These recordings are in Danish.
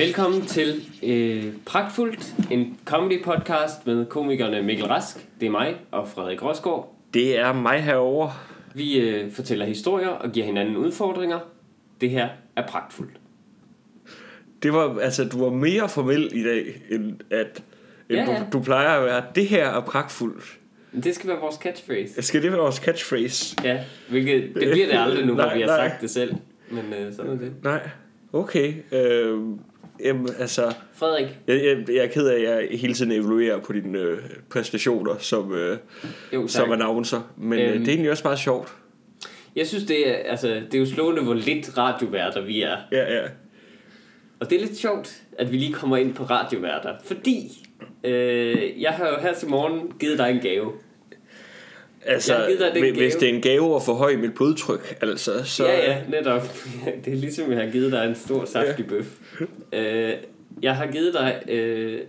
Velkommen til øh, Pragtfuldt, en comedy podcast med komikerne Mikkel Rask, det er mig, og Frederik Rosgaard. Det er mig herover. Vi øh, fortæller historier og giver hinanden udfordringer. Det her er Pragtfuldt. Det var, altså, du var mere formel i dag, end at end Ja, ja. Du, du plejer at være. Det her er pragtfuldt. Det skal være vores catchphrase. Skal det være vores catchphrase? Ja, hvilket, det bliver det aldrig nu, hvor Nej, vi har nej. sagt det selv. Men øh, sådan er det. Nej. Okay. Øh, jamen, altså, Frederik, jeg, jeg, jeg er ked af, at jeg hele tiden evaluerer på dine øh, præstationer som, øh, jo tak. som announcer. Men øhm. Øhm. øh, det er egentlig også bare sjovt. Jeg synes, det er, altså, det er jo slående, hvor lidt radioværter vi er. Ja, ja. Og det er lidt sjovt, at vi lige kommer ind på radioværter. Fordi øh, jeg har jo her til morgen givet dig en gave. Altså, Jeg hvis- det er en gave at forhøje mit blodtryk, altså, så... Ja, ja, netop. Det er ligesom, jeg har givet dig en stor saftig bøf. Øh, jeg har givet dig øh,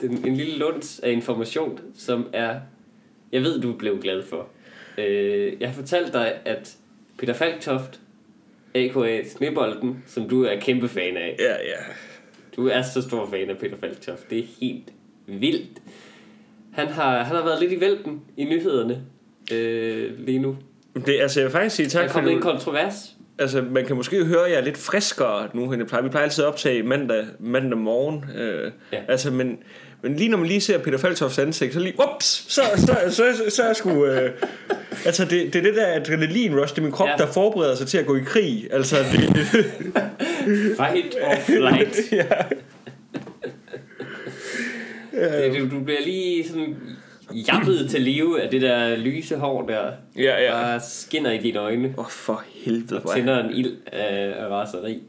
den, en lille lunds af information, som er, jeg ved, du blev glad for. Øh, jeg har fortalt dig, at Peter Falktoft, a.k.a. Snebolden, som du er kæmpe fan af. Ja, ja. Du er så stor fan af Peter Falktoft. Det er helt vildt. Han har, han har været lidt i vælten i nyhederne øh, lige nu. Det, altså, jeg vil faktisk sige Der tak for kommet en nu. kontrovers. Altså, man kan måske høre, at jeg er lidt friskere nu, end jeg plejer. Vi plejer altid at optage mandag, mandag morgen. Øh, Ja. Altså, men, men lige når man lige ser Peter Faltofts ansigt, så lige, ups, så, så, så, så, så er jeg sgu... Øh, altså, det, det er det der adrenalin rush, det er min krop, Ja. der forbereder sig til at gå i krig. Altså, det, det, Fight or flight. ja. Det, det, du bliver lige sådan jappet til live af det der lyse hår der. Ja, ja. Bare skinner i dine øjne. Åh, oh, for helvede, er Tænder en ild af, af raseri.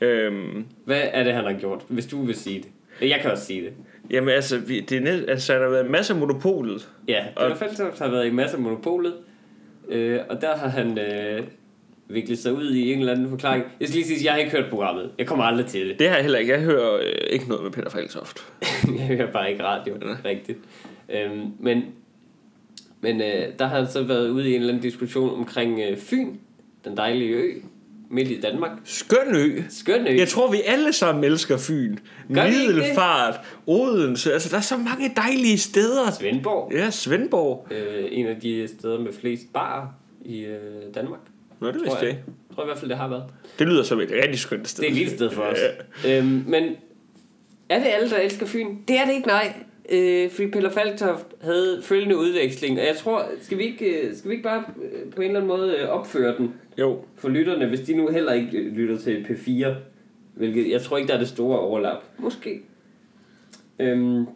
øhm, Hvad er det, han har gjort? Hvis du vil sige det. Jeg kan også sige det. Jamen, altså, vi, det er net, altså, der har været masser af monopolet. Ja, Peter Og- Falktoft har været i masser af monopolet. Øh, og der har han øh, viklet sig ud i en eller anden forklaring. Jeg skal lige sige, at jeg har ikke hørt programmet. Jeg kommer aldrig til det. Det har jeg heller ikke. Jeg hører øh, ikke noget med Peter Faltoft. jeg hører bare ikke radio rigtigt. Øhm, men men øh, der har så været ude i en eller anden diskussion omkring øh, Fyn, den dejlige ø, midt i Danmark. Skøn ø. Skøn ø. Jeg tror, vi alle sammen elsker Fyn. Gør? Middelfart, Odense. Altså, der er så mange dejlige steder. Svendborg, Ja, Svendborg. øh, en af de steder med flest barer i øh, Danmark. Nå, det Tror vidste jeg jeg. tror i hvert fald, det har været. Det lyder som et rigtig skønt sted. Det er et lille sted for os. Øhm, men er det alle, der elsker Fyn? Det er det ikke, nej. Øh, fordi Peter Falktoft havde følgende udveksling, og jeg tror, skal vi ikke, øh, skal vi ikke bare øh, på en eller anden måde øh, opføre den Jo. for lytterne, hvis de nu heller ikke lytter til P4, hvilket jeg tror ikke, der er det store overlap. Måske. Øhm,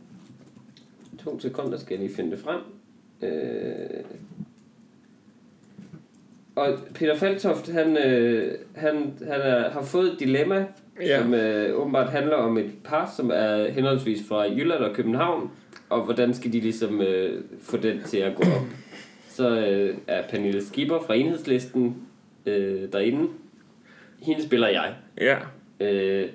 to sekunder skal jeg lige finde det frem. Øh, og Peter Faltoft, han, øh, han, han er, har fået et dilemma, ja. Som øh, åbenbart handler om et par, som er henholdsvis fra Jylland og København, og hvordan skal de ligesom øh, få den til at gå op. Så øh, er Pernille Skipper fra Enhedslisten øh, derinde. Hende spiller jeg. Ja. Øh,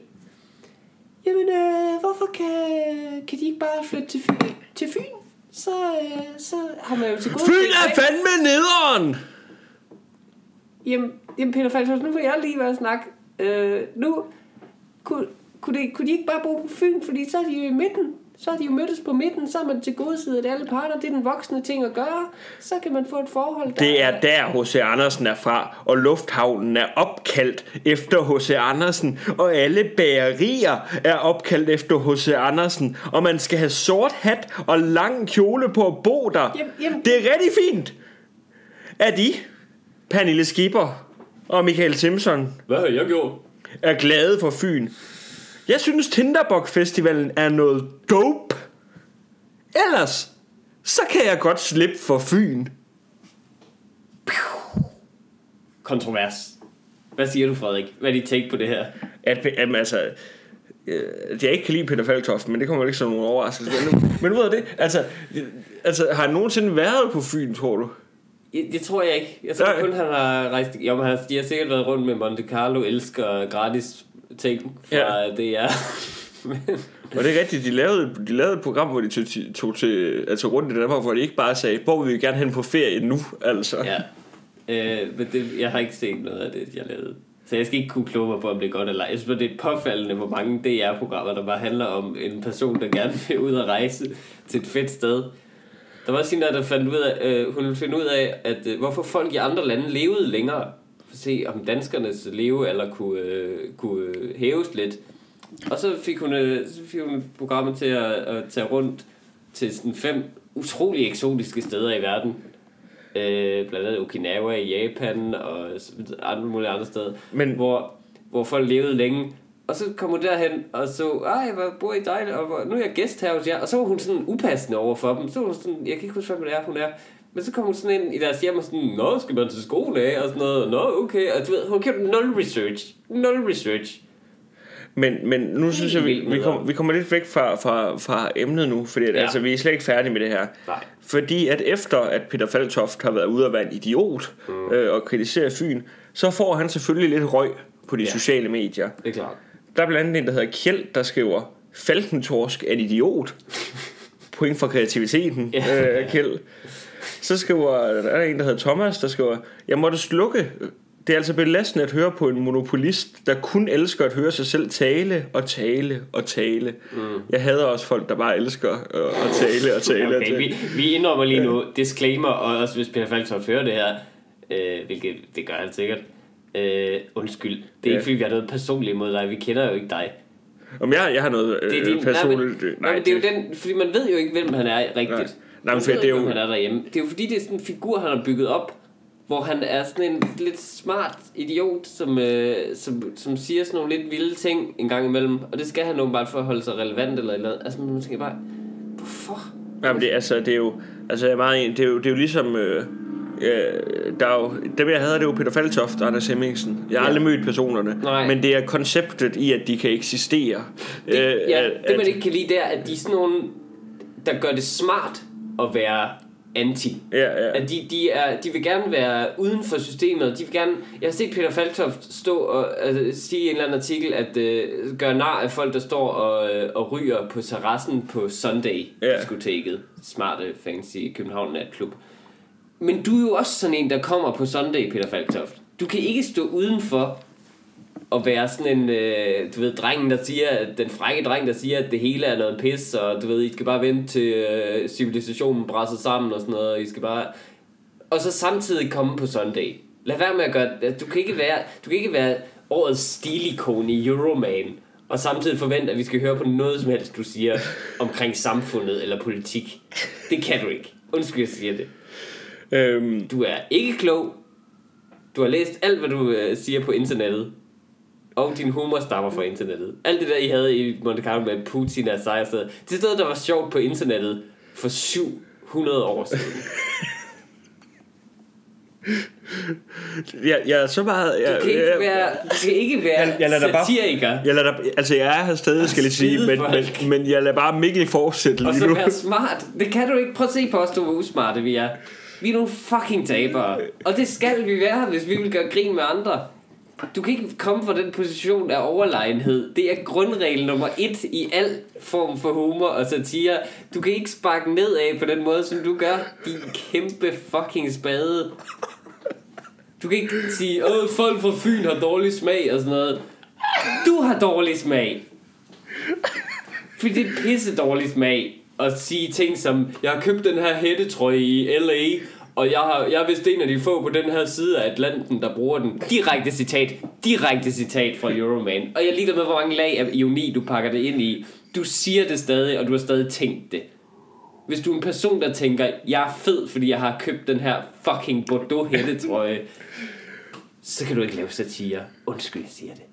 Jamen, øh, hvorfor kan, kan de ikke bare flytte til Fyn? Til Fyn? Så, øh, så har man jo til gode... Fyn er fandme nederen! Jamen, jamen Peter Falktoft, nu får jeg lige være at snakke. Øh, nu kunne, kunne, det, kunne de ikke bare bo på Fyn, fordi så er de jo i midten. Så er de jo mødtes på midten, så er man til gode side af alle parter. Det er den voksne ting at gøre. Så kan man få et forhold der. Det er der H.C. Andersen er fra, og lufthavnen er opkaldt efter H.C. Andersen, og alle bagerier er opkaldt efter H.C. Andersen, og man skal have sort hat og lang kjole på at bo der. Jamen, jamen- Det er rigtig fint. Er de, Pernille Skipper og Michael Simpson, Hvad har jeg gjort? Er glade for Fyn. Jeg synes Tinderbok Festivalen er noget dope. Ellers, så kan jeg godt slippe for Fyn. Kontrovers. Hvad siger du, Frederik? Hvad er dit take på det her? At, at altså, øh, jeg ikke kan lide Peter Falktoft, men det kommer ikke som nogen overraskelse. Men, men ud af det, altså, altså, har han nogensinde været på Fyn, tror du? Det, det tror jeg ikke. Jeg tror Nej. kun, han har rejst... Jo, men han, de har sikkert været rundt med Monte Carlo, elsker gratis ting fra ja. DR. Men- Og det er rigtigt, de lavede, de lavede et program, hvor de tog, tog til, altså rundt i Danmark, hvor de ikke bare sagde, hvor vil vi gerne hen på ferie nu, altså. ja. Øh, men det, jeg har ikke set noget af det, jeg lavede. Så jeg skal ikke kunne kloge mig på, om det er godt eller ej. Jeg synes, det er påfaldende, hvor mange DR-programmer, der bare handler om en person, der gerne vil ud og rejse til et fedt sted. Der var også en, der fandt ud af, øh, hun finde ud af, at øh, hvorfor folk i andre lande levede længere. For at se, om danskernes leve eller kunne, øh, kunne øh, hæves lidt. Og så fik hun, øh, så fik hun programmet til at, at tage rundt til sådan fem utrolig eksotiske steder i verden. Øh, blandt andet Okinawa i Japan og andre mulige andre steder. Men- hvor, hvor folk levede længe. Og så kom hun derhen og så, ej, hvor bor I dejligt, og hvor, nu er jeg gæst her hos jer. Og så var hun sådan upassende over for dem. Så var hun sådan, jeg kan ikke huske, hvad det er, hun er. Men så kom hun sådan ind i deres hjem og sådan, Nå, skal man til skole af? Og sådan noget. Nå, okay. Og du ved, hun gjorde nul research. Nul research. Men, men nu synes jeg, vi, vi, kommer, vi kommer lidt væk fra, fra, fra emnet nu, fordi at, Ja. altså, vi er slet ikke færdige med det her. Nej. Fordi at efter at Peter Faltoft har været ude at være en idiot mm. øh, og kritisere Fyn, så får han selvfølgelig lidt røg på de ja. sociale medier. Det er klart. Der er blandt andet en, der hedder Kjeld, der skriver, Falkentorsk er en idiot. Point for kreativiteten, Ja. øh, Kjeld. Så skriver, der er en, der hedder Thomas, der skriver, jeg måtte slukke. Det er altså belastende at høre på en monopolist, der kun elsker at høre sig selv tale og tale og tale. Mm. Jeg hader også folk, der bare elsker øh, at tale og tale og Okay, tale. vi, vi indrømmer lige nu, disclaimer, og også hvis Peter Falktoft hører det her, øh, hvilket det gør han sikkert, øh, undskyld. Det er Ja. ikke fordi, vi har noget personligt imod dig, vi kender jo ikke dig. Om jeg, jeg har noget øh, Det er din, personligt... nej, men, nej, men det er jo den, fordi man ved jo ikke, hvem han er rigtigt. Nej. Nej, men det er jo- han er derhjemme. Det er jo fordi, det er sådan en figur, han har bygget op, hvor han er sådan en lidt smart idiot, som, øh, som, som siger sådan nogle lidt vilde ting en gang imellem. Og det skal han åbenbart for at holde sig relevant eller eller andet. Altså, man tænker bare, hvorfor? Jamen, det, altså, det er jo, altså, jeg er meget det er jo, det er jo ligesom, øh, øh, der er jo, dem jeg havde, det er jo Peter Faltoft og Anders Hemmingsen. Jeg har Ja. aldrig mødt personerne, Nej. men det er konceptet i, at de kan eksistere. Det, ja, at- det man ikke kan lide, det er, at de er sådan nogle, der gør det smart at være anti. Ja, ja. At de, de, er, de vil gerne være uden for systemet. De vil gerne, jeg har set Peter Faltoft stå og altså, sige i en eller anden artikel, at øh, gøre nar af folk, der står og, øh, og ryger på terrassen på Sunday Ja. Smarte, fancy København natklub. Men du er jo også sådan en, der kommer på Sunday, Peter Falktoft. Du kan ikke stå udenfor at være sådan en, øh, du ved, drengen, der siger, den frække dreng, der siger, at det hele er noget pis, og du ved, I skal bare vente til øh, civilisationen brænder sammen og sådan noget, og I skal bare... Og så samtidig komme på Sunday. Lad være med at gøre... Altså, du kan ikke være, du kan ikke være årets stilikon i Euroman, og samtidig forvente, at vi skal høre på noget som helst, du siger omkring samfundet eller politik. Det kan du ikke. Undskyld, jeg siger det. Øhm, Du er ikke klog. Du har læst alt, hvad du øh, siger på internettet. Og din humor stammer fra internettet. Alt det der, I havde i Monte Carlo med Putin og sejrsted. Det sted, der var sjovt på internettet for 700 år siden. jeg, jeg er så meget... Jeg, Du kan ikke jeg, være, du kan ikke være Jeg- jeg lader dig bare- satiriker. jeg lader dig, altså jeg er her stadig, skal jeg sige, men, men, men jeg lader bare Mikkel fortsætte Og lige så nu. være smart. Det kan du ikke. Prøv at se på os, du hvor usmarte vi er. Vi er nogle fucking tabere. Og det skal vi være, hvis vi vil gøre grin med andre. Du kan ikke komme fra den position af overlegenhed. Det er grundregel nummer et i al form for humor og satire. Du kan ikke sparke nedad på den måde, som du gør. Din kæmpe fucking spade. Du kan ikke sige, at folk fra Fyn har dårlig smag og sådan noget. Du har dårlig smag. Fordi det er pisse dårlig smag at sige ting som, jeg har købt den her hættetrøje i LA, og jeg, har, jeg er vist en af de få på den her side af Atlanten, der bruger den. Direkte citat. Direkte citat fra Euroman. Og jeg lider med, hvor mange lag af ironi, du pakker det ind i. Du siger det stadig, og du har stadig tænkt det. Hvis du er en person, der tænker, jeg er fed, fordi jeg har købt den her fucking Bordeaux hættetrøje, så kan du ikke lave satire. Undskyld, jeg siger det.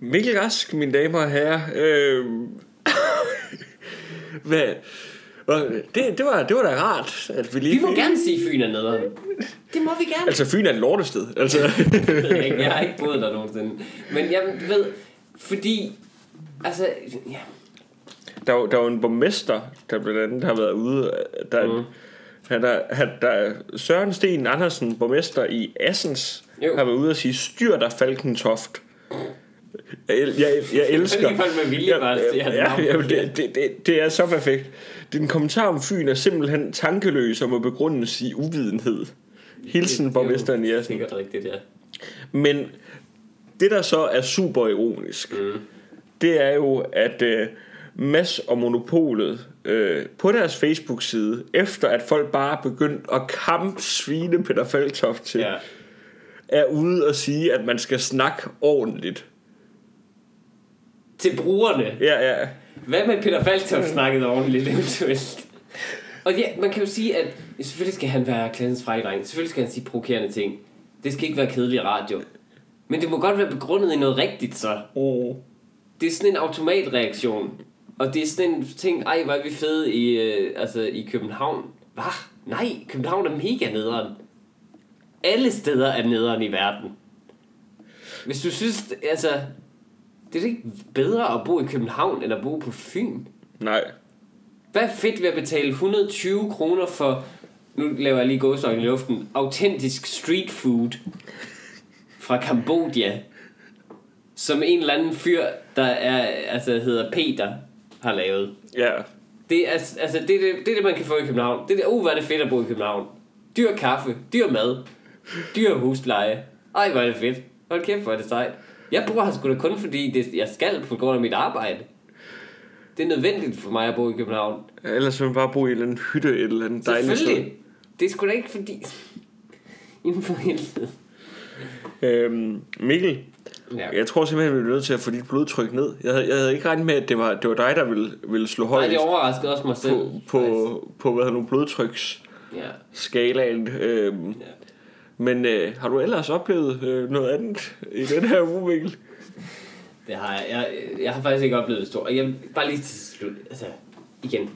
Mikkel Rask, mine damer og herrer. Øh, og det, det, var, det var da rart, at vi lige... Vi må gerne sige, at Fyn er nederen. Det må vi gerne. Altså, Fyn er et lortested. Altså, jeg ikke. Jeg har ikke boet der nogensinde. Men jeg ved, fordi... Altså, ja. der, er jo- der er jo en borgmester, der blandt andet har været ude. Der, mm. han er, han, der er Søren Sten Andersen, borgmester i Assens, Jo. har været ude og sige, styr dig Falkentoft. Jeg, jeg, jeg, elsker... Lige folk med vilje bare ja, ja, det, det, det, det er så perfekt. Din kommentar om Fyn er simpelthen tankeløs og må begrundes i uvidenhed. Hilsen borgmesteren i Det er rigtigt, ja. Men det der så er super ironisk, mm. det er jo, at øh, Mads og Monopolet øh, på deres Facebook-side, efter at folk bare er begyndt at kampe svine Peter Faltoft til, Ja. er ude og sige, at man skal snakke ordentligt. Til brugerne. Ja, ja. Hvad med Peter Falktoft snakkede ordentligt eventuelt? Og ja, man kan jo sige, at selvfølgelig skal han være klassens frejdreng. Selvfølgelig skal han sige provokerende ting. Det skal ikke være kedelig radio. Men det må godt være begrundet i noget rigtigt, så. Oh. Det er sådan en automatreaktion. Og det er sådan en ting, ej, hvor er vi fede i, øh, altså, i København. Hvad? Nej, København er mega nederen. Alle steder er nederen i verden. Hvis du synes, altså... Det er da ikke bedre at bo i København, end at bo på Fyn. Nej. Hvad er fedt ved at betale 120 kroner for, nu laver jeg lige gåsøjne i luften, autentisk street food fra Kambodja, som en eller anden fyr, der er, altså hedder Peter, har lavet. Ja. Det er, altså, det, er det, det er det, man kan få i København. Det er det, uh, hvor er det fedt at bo i København. Dyr kaffe, dyr mad, dyr husleje. Ej, hvor er det fedt. Hold kæft, hvor er det sejt. Jeg bor her sgu da kun fordi, det, jeg skal på grund af mit arbejde. Det er nødvendigt for mig at bo i København. Ellers vil man bare bo i en eller anden hytte et eller andet dejligt sted. Det er sgu da ikke fordi... Inden for helvede. Øhm, Mikkel, Ja. jeg tror simpelthen, vi bliver nødt til at få dit blodtryk ned. Jeg havde, jeg havde ikke regnet med, at det var, det var dig, der ville, ville slå Nej, højt det overraskede også mig selv. på, på, på hvad hedder nu, blodtryksskalaen. Ja. Øhm, Ja. Men øh, har du ellers oplevet øh, noget andet i den her uge, Mikkel? Det har jeg. jeg. Jeg har faktisk ikke oplevet det jeg, bare lige til slut. Altså, igen.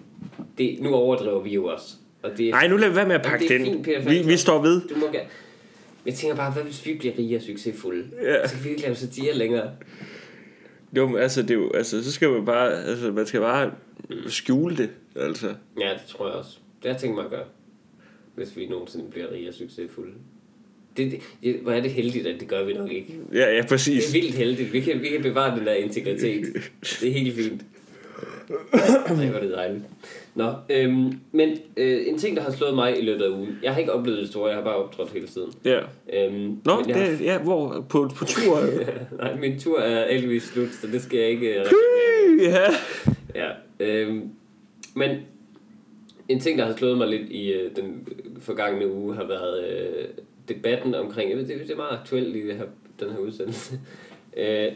Det, nu overdriver vi jo også. Og det, er- Nej, nu lad vi være med at pakke det den. fint, Peter vi, vi står ved. Du må gerne. Jeg tænker bare, hvad hvis vi bliver rige og succesfulde? Ja. Så kan vi ikke lave satire længere. Jo, men altså, det er jo, altså, så skal man bare, altså, man skal bare skjule det, altså. Ja, det tror jeg også. Det har jeg tænkt mig at gøre. Hvis vi nogensinde bliver rige og succesfulde. Det, det, det, hvor er det heldigt, at det gør vi nok ikke. Ja, ja, Det præcis. er vildt heldigt. Vi kan, vi kan bevare den der integritet. Det er helt fint. Hvor er det dejligt. Nå, øhm, men øh, en ting, der har slået mig i løbet af ugen. Jeg har ikke oplevet det store, jeg har bare optrådt hele tiden. Ja. Øhm, Nå, det, ja, hvor? På, på tur? Nej, min tur er heldigvis slut, så det skal jeg ikke øh, ja. Ja, øhm, men en ting, der har slået mig lidt i øh, den forgangne uge, har været øh, debatten omkring, det, det er meget aktuelt i det her, den her udsendelse, øh,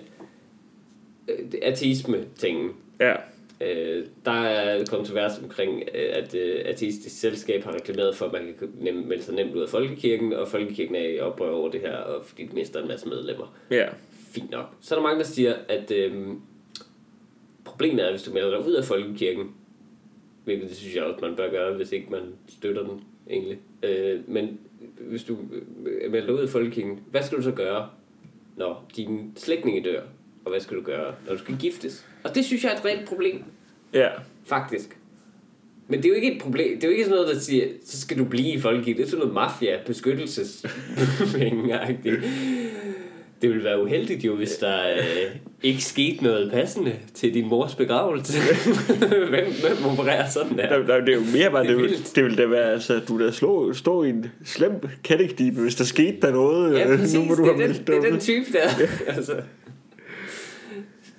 øh, ateisme-tingen. Ja. Øh, der er kontrovers omkring, øh, at øh, Ateistisk Selskab har reklameret for, at man kan nem, melde sig nemt ud af Folkekirken, og Folkekirken er i oprør over det her, og fordi de mister en masse medlemmer. Ja. Fint nok. Så er der mange, der siger, at øh, problemet er, hvis du melder dig ud af Folkekirken, hvilket det synes jeg også, man bør gøre, hvis ikke man støtter den egentlig. Øh, men hvis du øh, melder dig ud af Folkekirken, hvad skal du så gøre, når dine slægtninge dør? Og hvad skal du gøre, når du skal giftes? Og det synes jeg er et reelt problem. Ja. Faktisk. Men det er jo ikke et problem. Det er jo ikke sådan noget, der siger, så skal du blive i folkekirken. Det er sådan noget mafia, beskyttelses Det ville være uheldigt jo, hvis der øh, ikke skete noget passende til din mors begravelse. hvem, hvem opererer sådan der? Der, det er jo mere bare, Det det, er det, vildt. vil, det vil da være, altså, du der slå, stå i en slem kattekdibe, hvis der skete der noget. Ja, øh, præcis. nu må du det, er den, det er den type der. altså.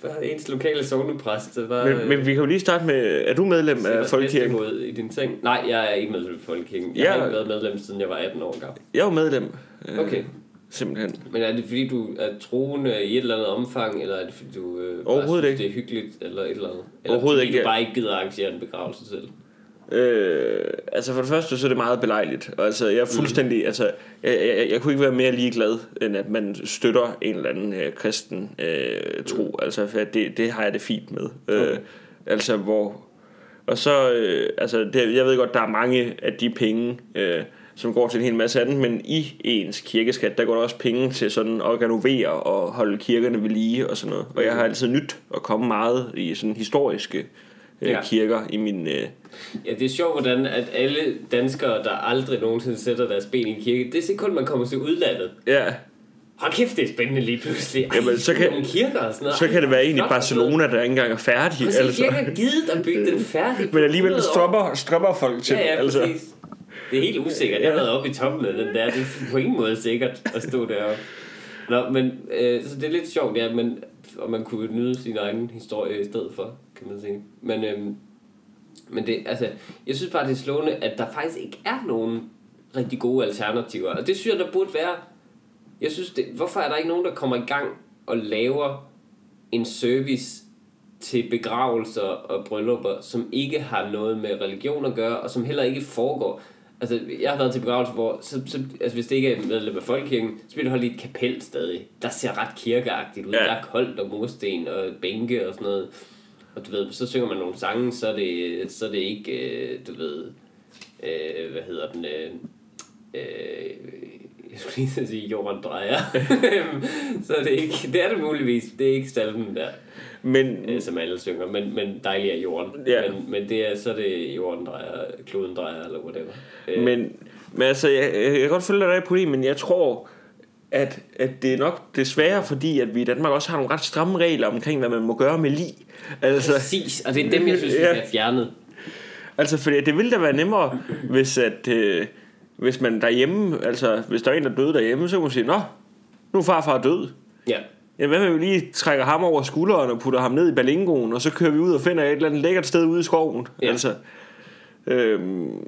Bare ens lokale sovnepræst. Bare, Men, men vi kan jo lige starte med, er du medlem af Folkekirken? Mod i din seng. Nej, jeg er ikke medlem af Folkekirken. Jeg Ja. har ikke været medlem, siden jeg var 18 år gammel. Jeg er jo medlem. øh, Okay. Simpelthen. Men er det fordi, du er troende i et eller andet omfang, eller er det fordi, du øh, bare synes, ikke. det er hyggeligt, eller et eller andet? Eller Overhovedet fordi ikke. du bare ikke gider arrangere en begravelse selv? Øh, altså for det første, så er det meget belejligt. Og altså, jeg er fuldstændig, mm. altså, jeg, jeg, jeg kunne ikke være mere ligeglad, end at man støtter en eller anden øh, kristen øh, tro. Mm. Altså, for det, det har jeg det fint med. Okay. Øh, altså, hvor... Og så, øh, altså, det, jeg ved godt, der er mange af de penge, øh, som går til en hel masse andet, men i ens kirkeskat, der går der også penge til sådan at renovere og holde kirkerne ved lige og sådan noget. Og jeg har altid nyt at komme meget i sådan historiske øh, Ja. kirker i min... Øh, Ja, det er sjovt, hvordan at alle danskere, der aldrig nogensinde sætter deres ben i en kirke, det er kun, man kommer til udlandet. ja, Hold kæft, det er spændende lige pludselig. Ej, Jamen, så kan- nogle kirker og sådan noget. Så kan det være en i Barcelona, der ikke engang er færdig. Præcis, Altså. jeg har givet at bygge den færdig. Men alligevel 100 år. strømmer, strømmer folk til. Ja, ja, altså. Det er helt usikkert. Jeg har været oppe i toppen af den der. Det er på ingen måde sikkert at stå deroppe. Nå, men øh, så det er lidt sjovt, ja, men, og man kunne nyde sin egen historie i stedet for, kan man sige. Men, øh, men det, altså, jeg synes bare, det er slående, at der faktisk ikke er nogen rigtig gode alternativer. Og det synes jeg, der burde være. Jeg synes, det, hvorfor er der ikke nogen, der kommer i gang og laver en service til begravelser og bryllupper, som ikke har noget med religion at gøre, og som heller ikke foregår. Altså, jeg har været til begravelser, hvor, så, så, altså, hvis det ikke er medlem af folkekirken, så bliver det holdt i et kapel stadig. Der ser ret kirkeagtigt ud. Ja. Der er koldt og mursten og bænke og sådan noget. Og du ved, så synger man nogle sange, så er det, så er det ikke, øh, du ved, øh, hvad hedder den, øh, øh, jeg skulle lige sige jorden drejer. så er det ikke, det er det muligvis, det er ikke salmen der, Men, øh, som alle synger, men, men dejlig er jorden. Ja. Men, men det er, så er det jorden drejer, kloden drejer, eller whatever. Øh, men, men altså, jeg, jeg kan godt følge dig på det, men jeg tror, at, at det er nok desværre fordi, at vi i Danmark også har nogle ret stramme regler omkring, hvad man må gøre med lig. Altså, Præcis, og det er dem, jeg synes, Ja. have fjernet. altså fordi det ville da være nemmere, hvis, at, øh, hvis man derhjemme, altså hvis der er en, der døde derhjemme, så kunne man sige, nå, nu er farfar død. Ja. Ja, hvad med vi lige trækker ham over skulderen og putter ham ned i balingoen, og så kører vi ud og finder et eller andet lækkert sted ude i skoven. Ja. Altså, øhm,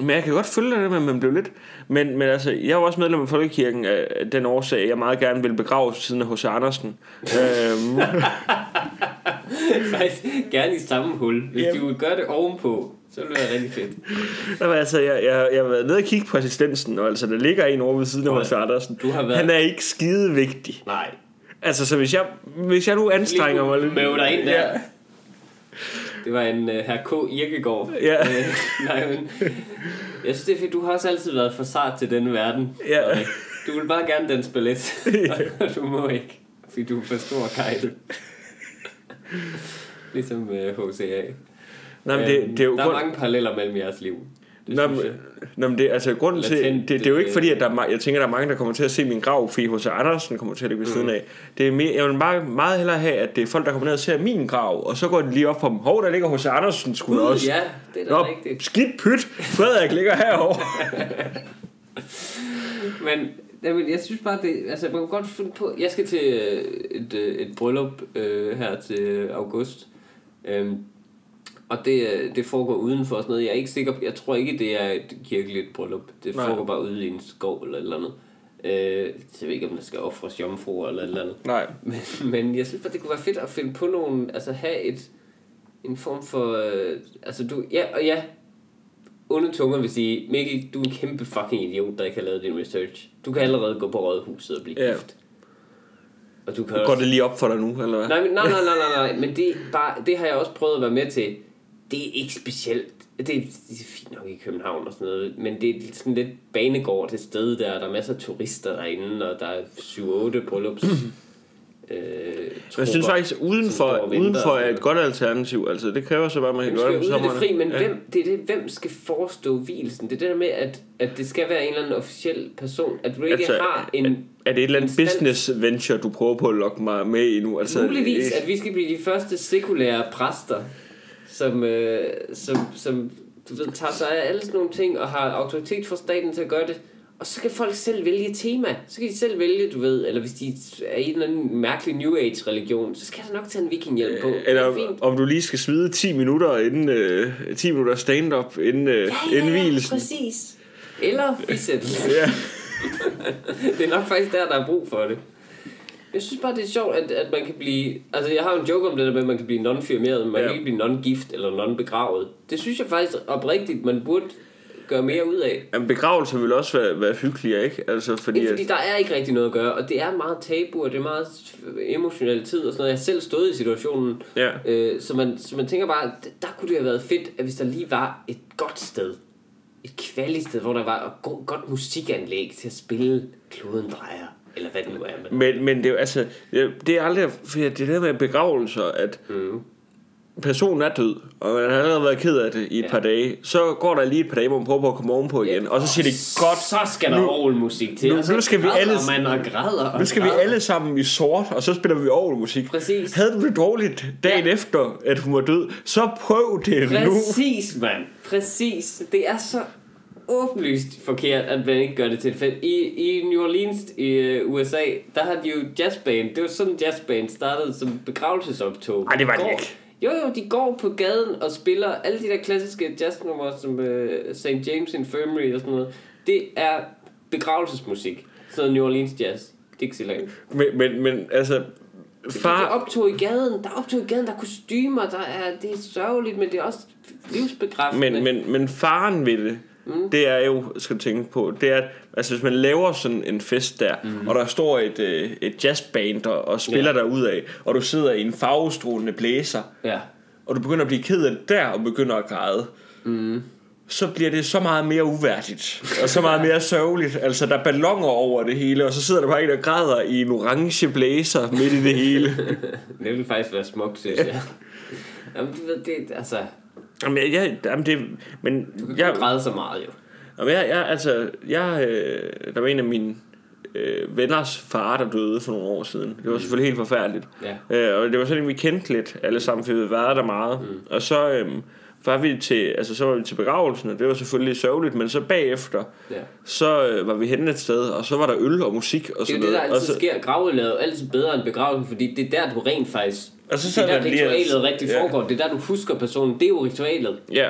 men jeg kan godt følge dig, at man blev lidt... Men, men altså, jeg er jo også medlem af Folkekirken af den årsag, jeg meget gerne vil begraves ved siden af H.C. Andersen. øhm, Faktisk gerne i samme hul. Hvis de ville gøre det ovenpå, så ville det være rigtig fedt. jamen, altså, jeg, jeg, jeg har været nede og kigge på assistensen, og altså, der ligger en over ved siden af H.C. Andersen. Du har været- Han er ikke skide vigtig. Nej. Altså, så hvis jeg, hvis jeg nu anstrenger mig lidt... Møv dig ind der. Ja. Det var en uh, herr K. Irkegaard. Ja. Øh, nej, men jeg synes, det er fedt. Du har også altid været for sart til denne verden. Ja. Frederik. Du vil bare gerne den ballet, og du må ikke, fordi du er for stor kajtet. ligesom uh, HCA. Nej, men det, Øhm, det er jo der grund- er mange paralleller mellem jeres liv. Det Nå, synes men, jeg. nå, men det, altså, grunden til, det, det er jo ikke øh, fordi, at der er, jeg tænker, der er mange, der kommer til at se min grav, fordi H.C. Andersen kommer til at ligge ved siden af. Det er mere, jeg vil bare meget hellere have, at det er folk, der kommer ned og ser min grav, og så går de lige op for dem. Hov, der ligger H.C. Andersen da Gud, også. ja, det er da Nå, rigtigt. skidt pyt. Frederik ligger herovre. Men jamen, jeg synes bare, det, altså, man kan godt finde på... Jeg skal til øh, et, øh, et bryllup øh, her til august. Øhm, og det, øh, det foregår udenfor og sådan noget. Jeg er ikke sikker på... Jeg tror ikke, det er et kirkeligt bryllup. Det Nej. foregår bare ude i en skov eller et eller andet. Øh, så jeg ved ikke, om der skal offres jomfruer eller et eller andet. Nej. Men, men jeg synes bare, det kunne være fedt at finde på nogle... Altså have et, en form for... Øh, altså du... Ja, og ja, onde tunger vil sige, Mikkel, du er en kæmpe fucking idiot, der ikke har lavet din research. Du kan allerede gå på rådhuset og blive Ja. gift. Og du kan Går også... det lige op for dig nu, eller hvad? Nej, men, nej, nej, nej, nej, nej, men det, bare, det har jeg også prøvet at være med til. Det er ikke specielt. Det er, det er fint nok i København og sådan noget, men det er sådan lidt banegård til sted der. Der er masser af turister derinde, og der er 7-8 bryllups. øh, Jeg synes faktisk, udenfor og er et godt alternativ. Altså, det kræver så bare, at man kan gøre det på i det sommeren. fri, men Ja. hvem, det er det, hvem skal forestå hvilesen? Det er det der med, at, at det skal være en eller anden officiel person. At du ikke Altså, har en... Er det et eller andet business venture, du prøver på at lokke mig med i nu? Altså, Muligvis, at vi skal blive de første sekulære præster, som, øh, som, som du ved, tager sig af alle sådan nogle ting, og har autoritet fra staten til at gøre det. Og så kan folk selv vælge tema. Så kan de selv vælge, du ved, eller hvis de er i en eller anden mærkelig New Age-religion, så skal der nok tage en vikinghjelm på. Er Eller om du lige skal svide 10 minutter inden, øh, 10 minutter stand-up inden, øh, inden hvilesen. præcis. Eller bisættelse. Ja. det er nok faktisk der, der er brug for det. Jeg synes bare, det er sjovt, at, at man kan blive... Altså, jeg har jo en joke om det der med, at man kan blive non-firmeret, men man Ja. kan ikke blive non-gift eller non-begravet. Det synes jeg faktisk oprigtigt, man burde gøre mere ud af. Jamen, begravelser vil også være, være hyggeligere, ikke? Altså, fordi, Ikke fordi at, der er ikke rigtig noget at gøre, og det er meget tabu, og det er meget emotionel tid og sådan noget. Jeg selv stået i situationen, ja. øh, så, man, så man tænker bare, der kunne det have været fedt, at hvis der lige var et godt sted, et kvalisted, hvor der var et go- godt musikanlæg til at spille Kloden Drejer, eller hvad det nu er. Men, Men, men det er jo altså, det det er aldrig, fordi det der med begravelser, at mm. personen er død, og man har allerede været ked af det i et Ja. par dage, så går der lige et par dage, hvor man prøver på at komme ovenpå igen, og så siger de, godt, så skal der nu- orgelmusik til. nu- så nu skal vi alle- man og græder og nu skal vi græder. alle sammen i sort, og så spiller vi orgelmusik. Præcis. Havde du det dårligt dagen Ja. efter, at hun var død, så prøv det nu. Præcis, mand. Præcis. Det er så åbenlyst forkert, at man ikke gør det til et fest. I, I New Orleans i uh, USA, der har de jo jazzband. Det var sådan jazzband startede som begravelsesoptog. Nej, det var De det ikke. Jo, jo, de går på gaden og spiller alle de der klassiske jazznumre, som uh, St. James Infirmary og sådan noget. Det er begravelsesmusik. Sådan New Orleans jazz. Dixieland. Men, men, men altså, Der er far... optog i gaden, der er optog i gaden, der er kostymer, der er, det er sørgeligt, men det er også livsbekræftende. Men, men, men faren ved det, mm. det er jo, skal du tænke på, det er, at altså, hvis man laver sådan en fest der, mm. og der står et, øh, et jazzband og, og spiller Ja. ja. der ud af, og du sidder i en farvestrålende blæser, Ja. og du begynder at blive ked af det der, og begynder at græde, mm. så bliver det så meget mere uværdigt, og så meget mere sørgeligt. Altså, der er ballonger over det hele, og så sidder der bare en, der græder i en orange blæser midt i det hele. Det ville faktisk være smukt, synes jeg. Jamen, du ved, det, altså, Jamen, jeg, jeg, jamen det, men du kan jeg, græde så meget jo. Jamen, jeg, jeg, altså, jeg, øh, der var en af mine øh, venners far, der døde for nogle år siden. Det var selvfølgelig helt forfærdeligt. Ja. Øh, og det var sådan, vi kendte lidt alle sammen, for vi havde været der meget. Mm. Og så øh, var vi til, altså, så var vi til begravelsen, og det var selvfølgelig sørgeligt, men så bagefter, Ja. så øh, var vi henne et sted, og så var der øl og musik og Det er sådan jo det, der noget. Og altid så, sker. Gravet er altid bedre end begravelsen, fordi det er der, du rent faktisk... Og så det er der, der lige- ritualet rigtig foregår. Det er der, du husker personen. Det er jo ritualet. ja,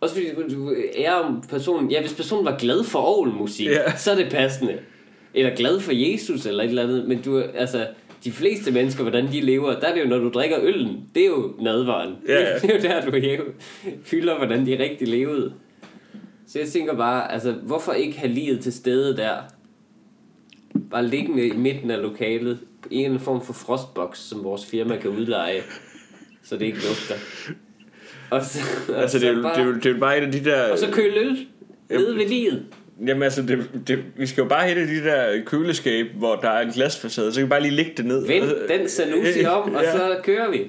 Også fordi om personen... Ja, hvis personen var glad for orgelmusik, Ja. så er det passende. Eller glad for Jesus eller et eller andet. Men du, altså, de fleste mennesker, hvordan de lever, der er det jo, når du drikker øllen. Det er jo nadvaren. Ja. Det er jo der, du hæver- hylder, hvordan de rigtig levede. Så jeg tænker bare, altså, hvorfor ikke have livet til stede der? Bare liggende i midten af lokalet. En eller anden form for frostbox, som vores firma kan udleje. Så det ikke lugter. Og så, og altså så det er, bare, det, er, det er bare et af de der... og så køl øl nede ved livet. Jamen altså, det, det, vi skal jo bare i de der køleskab, hvor der er en glasfacade, så kan vi bare lige lægge det ned. Vend Og så- den sanusi om, og Ja. så kører vi.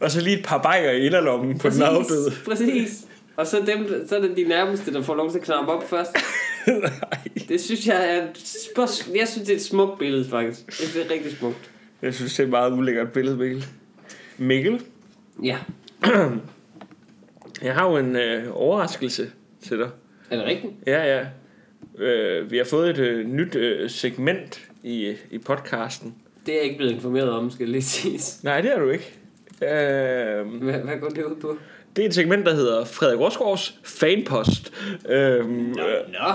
Og så lige et par bajer i inderlommen på den afdøde. præcis. Og så, dem, så er det de nærmeste, der får lov til at knappe op først. Det synes jeg er... Jeg synes, det er et smukt billede, faktisk. Jeg synes, det er rigtig smukt. Jeg synes, det er et meget ulækkert billede, Mikkel. Mikkel, Ja. jeg har jo en øh, overraskelse til dig. Er det rigtigt? Ja, ja. Øh, vi har fået et øh, nyt øh, segment i, i podcasten. Det er jeg ikke blevet informeret om, skal jeg lige sige. Nej, det er du ikke. Øh, Hvad, hvad går det ud på? Det er et segment, der hedder Frederik Rosgaards Fanpost. Øh, Nå.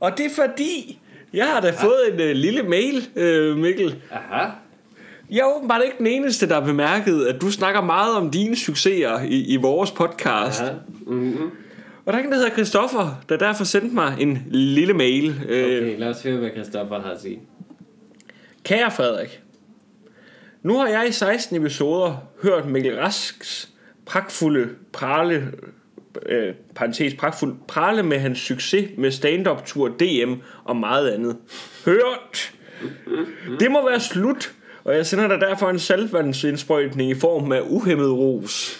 og det er fordi, jeg har da fået en øh, lille mail, øh, Mikkel. Aha. Jeg er åbenbart ikke den eneste, der har bemærket, at du snakker meget om dine succeser i, i vores podcast. Aha. Mm-hmm. Og der er en, der hedder Christoffer, der derfor sendte mig en lille mail. Øh, Okay, lad os høre, hvad Christoffer har at sige. Kære Frederik, nu har jeg i 16 episoder hørt Mikkel Rasks pragtfulde prale, øh, parentes pragtfuld, prale med hans succes med stand-up tur DM og meget andet. Hørt! Det må være slut, og jeg sender dig derfor en saltvandsindsprøjtning i form af uhemmet ros.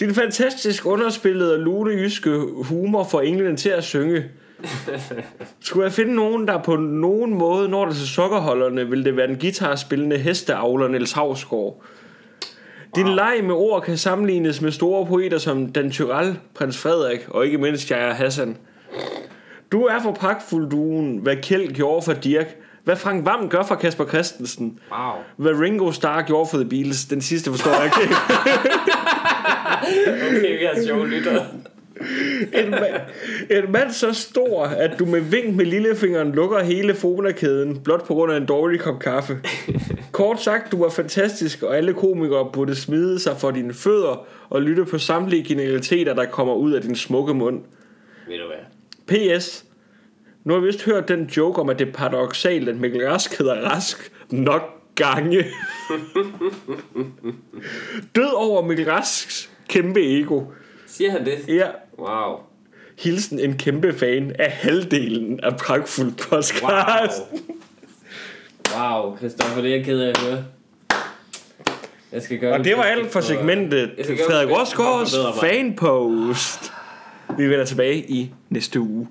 Din fantastisk underspillede og lune jyske humor får englene til at synge. Skulle jeg finde nogen, der på nogen måde når det til sokkerholderne, vil det være den guitarspillende hesteavler Niels Havsgaard. Din leg med ord kan sammenlignes med store poeter som Dan Tyrell, Prins Frederik og ikke mindst Jaja Hassan. Du er for pragtfuld duen, hvad Kjeld gjorde for Dirk, hvad Frank Vam gør for Kasper Christensen, Wow. hvad Ringo Starr gjorde for The Beatles. Den sidste forstår jeg ikke. Okay, vi har sjove lyttere. En mand, en mand så stor, at du med vink med lillefingeren lukker hele fonakæden, blot på grund af en dårlig kop kaffe. Kort sagt, du var fantastisk, og alle komikere burde smide sig for dine fødder og lytte på samtlige genialiteter, der kommer ud af din smukke mund. Ved du hvad? P.S. Nu har jeg vist hørt den joke om, at det er paradoxalt, at Mikkel Rask hedder Rask nok gange. Død over Mikkel Rasks kæmpe ego. Siger han det? Ja, Wow. Hilsen en kæmpe fan af halvdelen af Pragtfuld Podcast. Wow. Wow, Christoffer, det er jeg ked af at høre. Jeg skal gøre Og det var alt for segmentet Frederik Rosgaards fanpost. Vi vender tilbage i næste uge.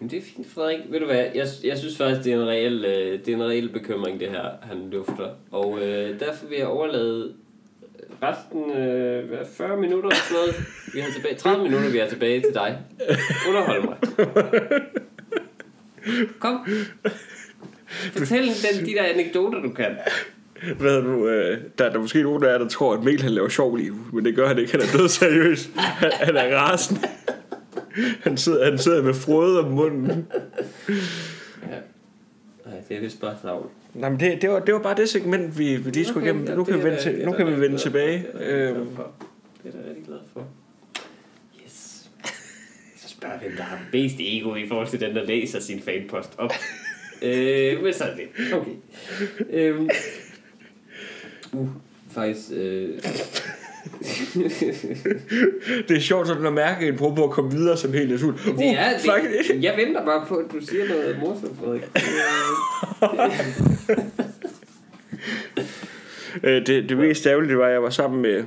Men det er fint, Frederik. Ved du hvad? Jeg, jeg synes faktisk, det er en reel, øh, det er en reel bekymring, det her, han lufter. Og øh, derfor vil jeg overlade resten øh, hvad, 40 minutter eller sådan noget. Vi har tilbage, 30 minutter, vi er tilbage til dig. Underhold mig. Kom. Fortæl den, de der anekdoter, du kan. Hvad er nu, øh, der er der måske nogen af jer, der tror, at Mel han laver sjov lige men det gør han ikke. Han er død seriøs. Han, han er rasen. Han sidder, han sidder med frøde om munden. Ja. Nej, det er vist bare savl. Nej, men det, det, var, det var bare det segment, vi, vi lige skulle igennem. Nu kan vi vende, til, nu kan vi vende tilbage. Øhm, Det er jeg rigtig glad for. Yes. Så spørger hvem der har mest ego i forhold til den, der læser sin fanpost op. øh, men så er det. Okay. Øhm. Uh, faktisk... Øh. det er sjovt sådan at mærke en prøve på at komme videre sådan helt naturligt. Uh, det er, faktisk- det, jeg venter bare på, at du siger noget morsomt, Frederik. Øh, det, det mest ærgerlige var, at jeg var sammen med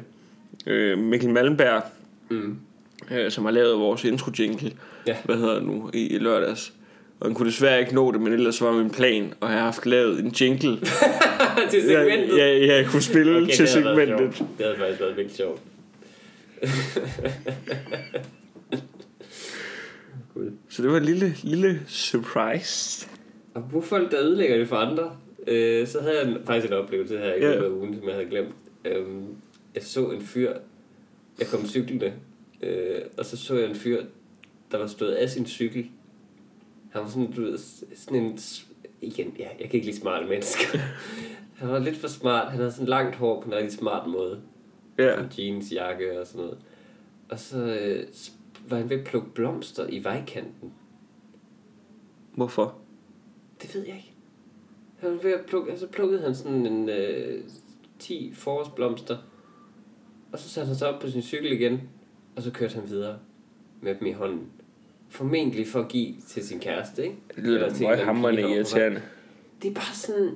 øh, Mikkel Malmberg, mm. øh, som har lavet vores intro jingle, Ja. hvad hedder det nu, i, i lørdags. Og han kunne desværre ikke nå det, men ellers var min plan at have haft lavet en jingle, til segmentet. jeg, jeg kunne spille okay, til segmentet. Det havde faktisk været vildt sjovt. Gud. Så det var en lille, lille surprise. Og hvor folk, der ødelægger det for andre, øh, så havde jeg faktisk en oplevelse her i Ja. løbet af ugen, som jeg havde glemt. Øhm, jeg så en fyr, jeg kom cyklende, øh, og så så jeg en fyr, der var stået af sin cykel. Han var sådan, du ved, sådan en, igen, ja, jeg kan ikke lide smarte mennesker. han var lidt for smart, han havde sådan langt hår på en rigtig smart måde. Ja. Sådan jeans, jakke og sådan noget. Og så øh, var han ved at plukke blomster i vejkanten. Hvorfor? Det ved jeg ikke. Han var ved at plukke, og så plukkede han sådan en øh, 10 forårsblomster. Og så satte han sig op på sin cykel igen, og så kørte han videre med dem i hånden. Formentlig for at give til sin kæreste, ikke? Det lyder da vej. irriterende. Det er bare sådan...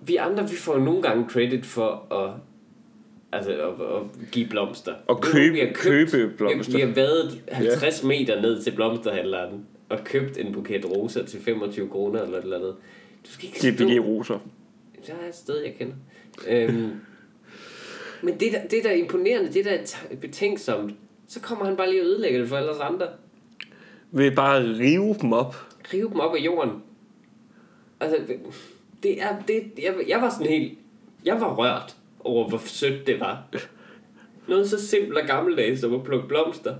Vi andre, vi får nogle gange credit for at, altså, at, at give blomster. Og købe- vi har købt. købe blomster. Vi har, været 50 meter ned til blomsterhandleren og købt en buket roser til 25 kroner eller et eller andet. Du skal ikke Det er billige roser. Der er et sted, jeg kender. Øhm, men det der, det der er imponerende, det der er betænksomt, så kommer han bare lige og ødelægger det for alle os andre. Vil bare rive dem op. rive dem op af jorden. Altså, det er, det, jeg, jeg var sådan helt, jeg var rørt over, hvor sødt det var. Noget så simpelt og gammeldags som at plukke blomster.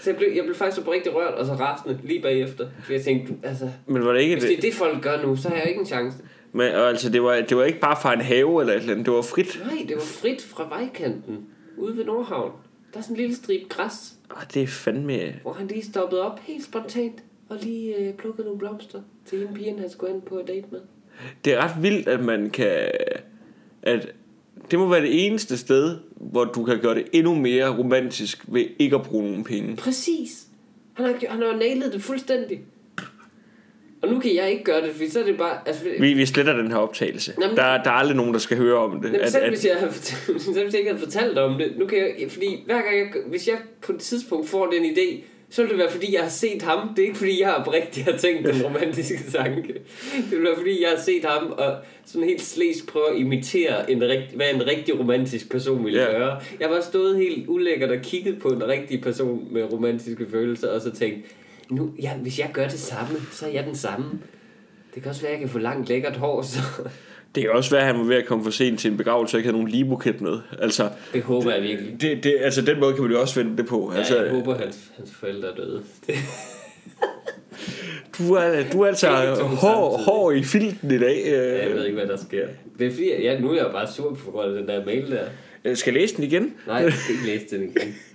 Så jeg blev, jeg blev faktisk så rigtig rørt, og så rasende lige bagefter. For jeg tænkte, altså, Men var det ikke hvis det er det, folk gør nu, så har jeg ikke en chance. Men og altså, det var, det var ikke bare fra en have eller et eller andet. Det var frit. Nej, det var frit fra vejkanten, ude ved Nordhavn. Der er sådan en lille stribe græs, Ah, det er fandme... hvor han lige stoppede op helt spontant, og lige øh, plukkede nogle blomster til hende pigen, han skulle ind på et date med. Det er ret vildt, at man kan... At det må være det eneste sted, hvor du kan gøre det endnu mere romantisk ved ikke at bruge nogen penge. Præcis. Han har, han har nailet det fuldstændig. Og nu kan jeg ikke gøre det, for så er det bare... Altså, Vi, vi sletter den her optagelse. Nå, men- der, der er aldrig nogen, der skal høre om det. Jamen, selv, hvis jeg, selv hvis jeg ikke havde fortalt om det, nu kan jeg, fordi hver gang jeg, hvis jeg på et tidspunkt får den idé, så vil det være fordi, jeg har set ham. Det er ikke fordi, jeg har oprigtigt har tænkt den romantiske tanke. Det vil være fordi, jeg har set ham og sådan helt slæs prøve at imitere, en rigt, hvad en rigtig romantisk person ville Ja. gøre. Jeg var stået helt ulækkert og kigget på en rigtig person med romantiske følelser, og så tænkt, nu, ja, hvis jeg gør det samme, så er jeg den samme. Det kan også være, at jeg kan få langt lækkert hår, så Det kan også være, at han var ved at komme for sent til en begravelse og ikke havde nogen ligebuket med. Altså, det håber jeg virkelig. det, det, altså den måde kan man jo også vende det på. Ja, Altså, jeg håber, hans, hans forældre er døde. Det, du, er, du er altså hård, hård i filten i dag. ja, jeg ved Øh, ikke, hvad der sker. Det er fordi, ja, nu er jeg bare sur på grund af den der mail der. Jeg skal jeg læse den igen. Nej, jeg skal ikke læse den igen.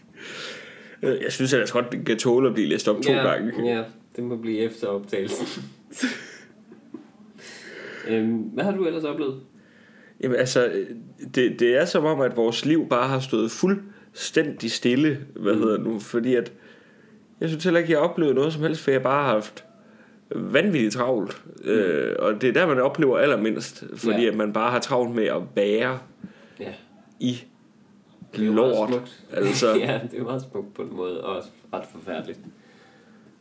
Øh, Jeg synes ellers godt, den kan tåle at blive læst op to ja, gange. Ja, det må blive efter optagelsen. øhm, hvad har du ellers oplevet? Jamen altså, det, det er som om, at vores liv bare har stået fuldstændig stille, hvad Mm. hedder det nu, fordi at, jeg synes heller ikke, jeg har oplevet noget som helst, for jeg bare har haft vanvittigt travlt, mm. øh, og det er der, man oplever allermindst, fordi Ja. at man bare har travlt med at være Ja, i det er lort. smukt. Altså, ja, det er meget smukt på en måde, og også ret forfærdeligt.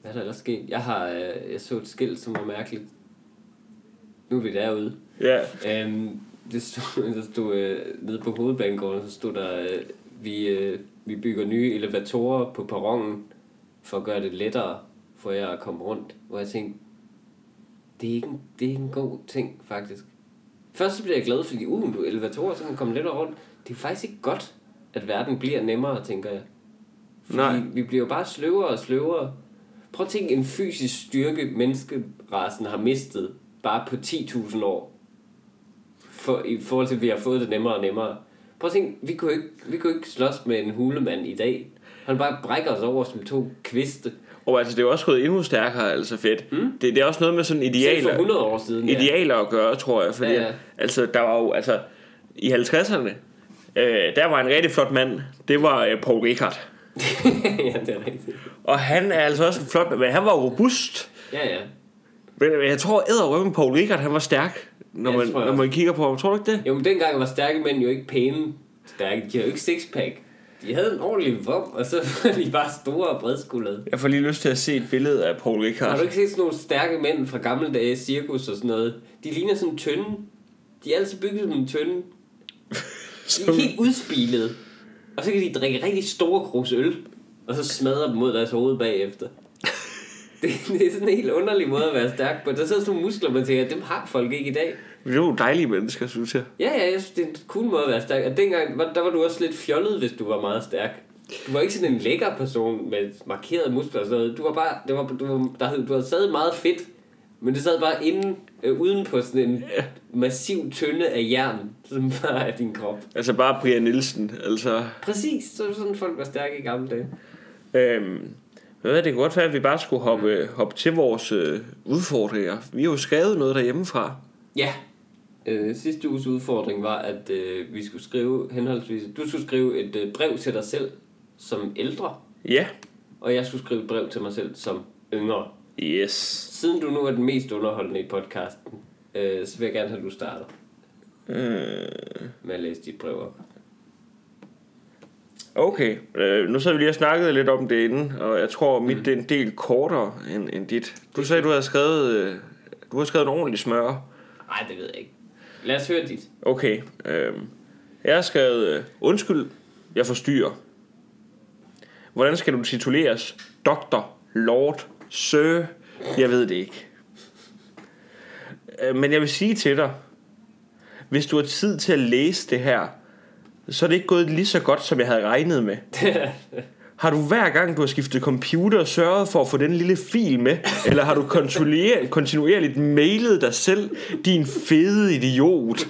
Hvad er der ellers sket? Jeg har øh, jeg så et skilt, som var mærkeligt. Nu er vi derude. ja, Øhm, det stod, der stod øh, nede på hovedbanegården, så stod der, øh, vi, øh, vi bygger nye elevatorer på perronen, for at gøre det lettere for jer at komme rundt. Hvor jeg tænkte, det er ikke en, det er ikke en god ting, faktisk. Først så bliver jeg glad, fordi uh, elevatorer, så kan man komme lettere rundt. Det er faktisk ikke godt, at verden bliver nemmere, tænker jeg. Fordi Nej. vi bliver jo bare sløvere og sløvere. Prøv at tænke en fysisk styrke, menneskerasen har mistet bare på 10.000 år. For, I forhold til, at vi har fået det nemmere og nemmere. Prøv at tænke, vi kunne ikke, vi kunne ikke slås med en hulemand i dag. Han bare brækker os over som to kviste. Og altså, det er jo også gået endnu stærkere, altså fedt. Mm. Det, det er også noget med sådan Selv for idealer, 100 år siden. idealer at gøre, tror jeg. Fordi, Ja, ja, ja. ja. altså, der var jo, altså, i 50'erne, øh, der var en rigtig flot mand. Det var øh, Paul Rickard. ja, det er rigtigt. Og han er altså også en flot mand, men han var robust. Ja, ja. Men øh, jeg tror, at Paul Rickard, han var stærk, når, man, når man kigger på ham. Tror du ikke det? Jo, men dengang var stærke mænd jo ikke pæne stærke. De havde jo ikke sixpack. De havde en ordentlig vom, og så var de bare store og bredskuldrede. Jeg får lige lyst til at se et billede af Paul Rickard. Har du ikke set sådan nogle stærke mænd fra gamle dage, cirkus og sådan noget? De ligner sådan tynde. De er altid bygget som en tynde. Er helt udspilede. Og så kan de drikke rigtig store krus øl, og så smadre dem mod deres hoved bagefter. Det, det er sådan en helt underlig måde at være stærk på. Der sidder sådan nogle muskler, man tænker, dem har folk ikke i dag. Det er jo dejlige mennesker, synes jeg. Ja, ja, jeg synes, det er en cool måde at være stærk. Og dengang, der var du også lidt fjollet, hvis du var meget stærk. Du var ikke sådan en lækker person med markerede muskler og sådan noget. Du var bare, det var, du, var, der, du havde stadig meget fedt, men det sad bare inde, øh, uden på sådan en massiv tynde af jern, som bare er din krop. Altså bare Brian Nielsen, altså... Præcis, så sådan, folk var stærke i gamle dage. Øhm, hvad det kunne godt være, at vi bare skulle hoppe, hoppe til vores øh, udfordringer. Vi har jo skrevet noget derhjemmefra. Ja. Øh, sidste uges udfordring var, at øh, vi skulle skrive henholdsvis... Du skulle skrive et øh, brev til dig selv som ældre, Ja. og jeg skulle skrive et brev til mig selv som yngre. Yes. Siden du nu er den mest underholdende i podcasten, øh, så vil jeg gerne have, at du starter Øh, med at læse dit brev op. okay. Øh, nu så vi lige og snakket lidt om det inden, og jeg tror, mit det er en del kortere end, end dit. Du sagde, du har skrevet... Øh, du har skrevet en ordentlig smør. Nej, det ved jeg ikke. Lad os høre dit. Okay. Øh, jeg har skrevet... Øh, undskyld, jeg forstyrrer. Hvordan skal du tituleres? Doktor, lord, sir? Jeg ved det ikke. Øh, Men jeg vil sige til dig, hvis du har tid til at læse det her, så er det ikke gået lige så godt, som jeg havde regnet med. Har du hver gang, du har skiftet computer, sørget for at få den lille fil med? Eller har du kontinuer- kontinuerligt mailet dig selv, din fede idiot?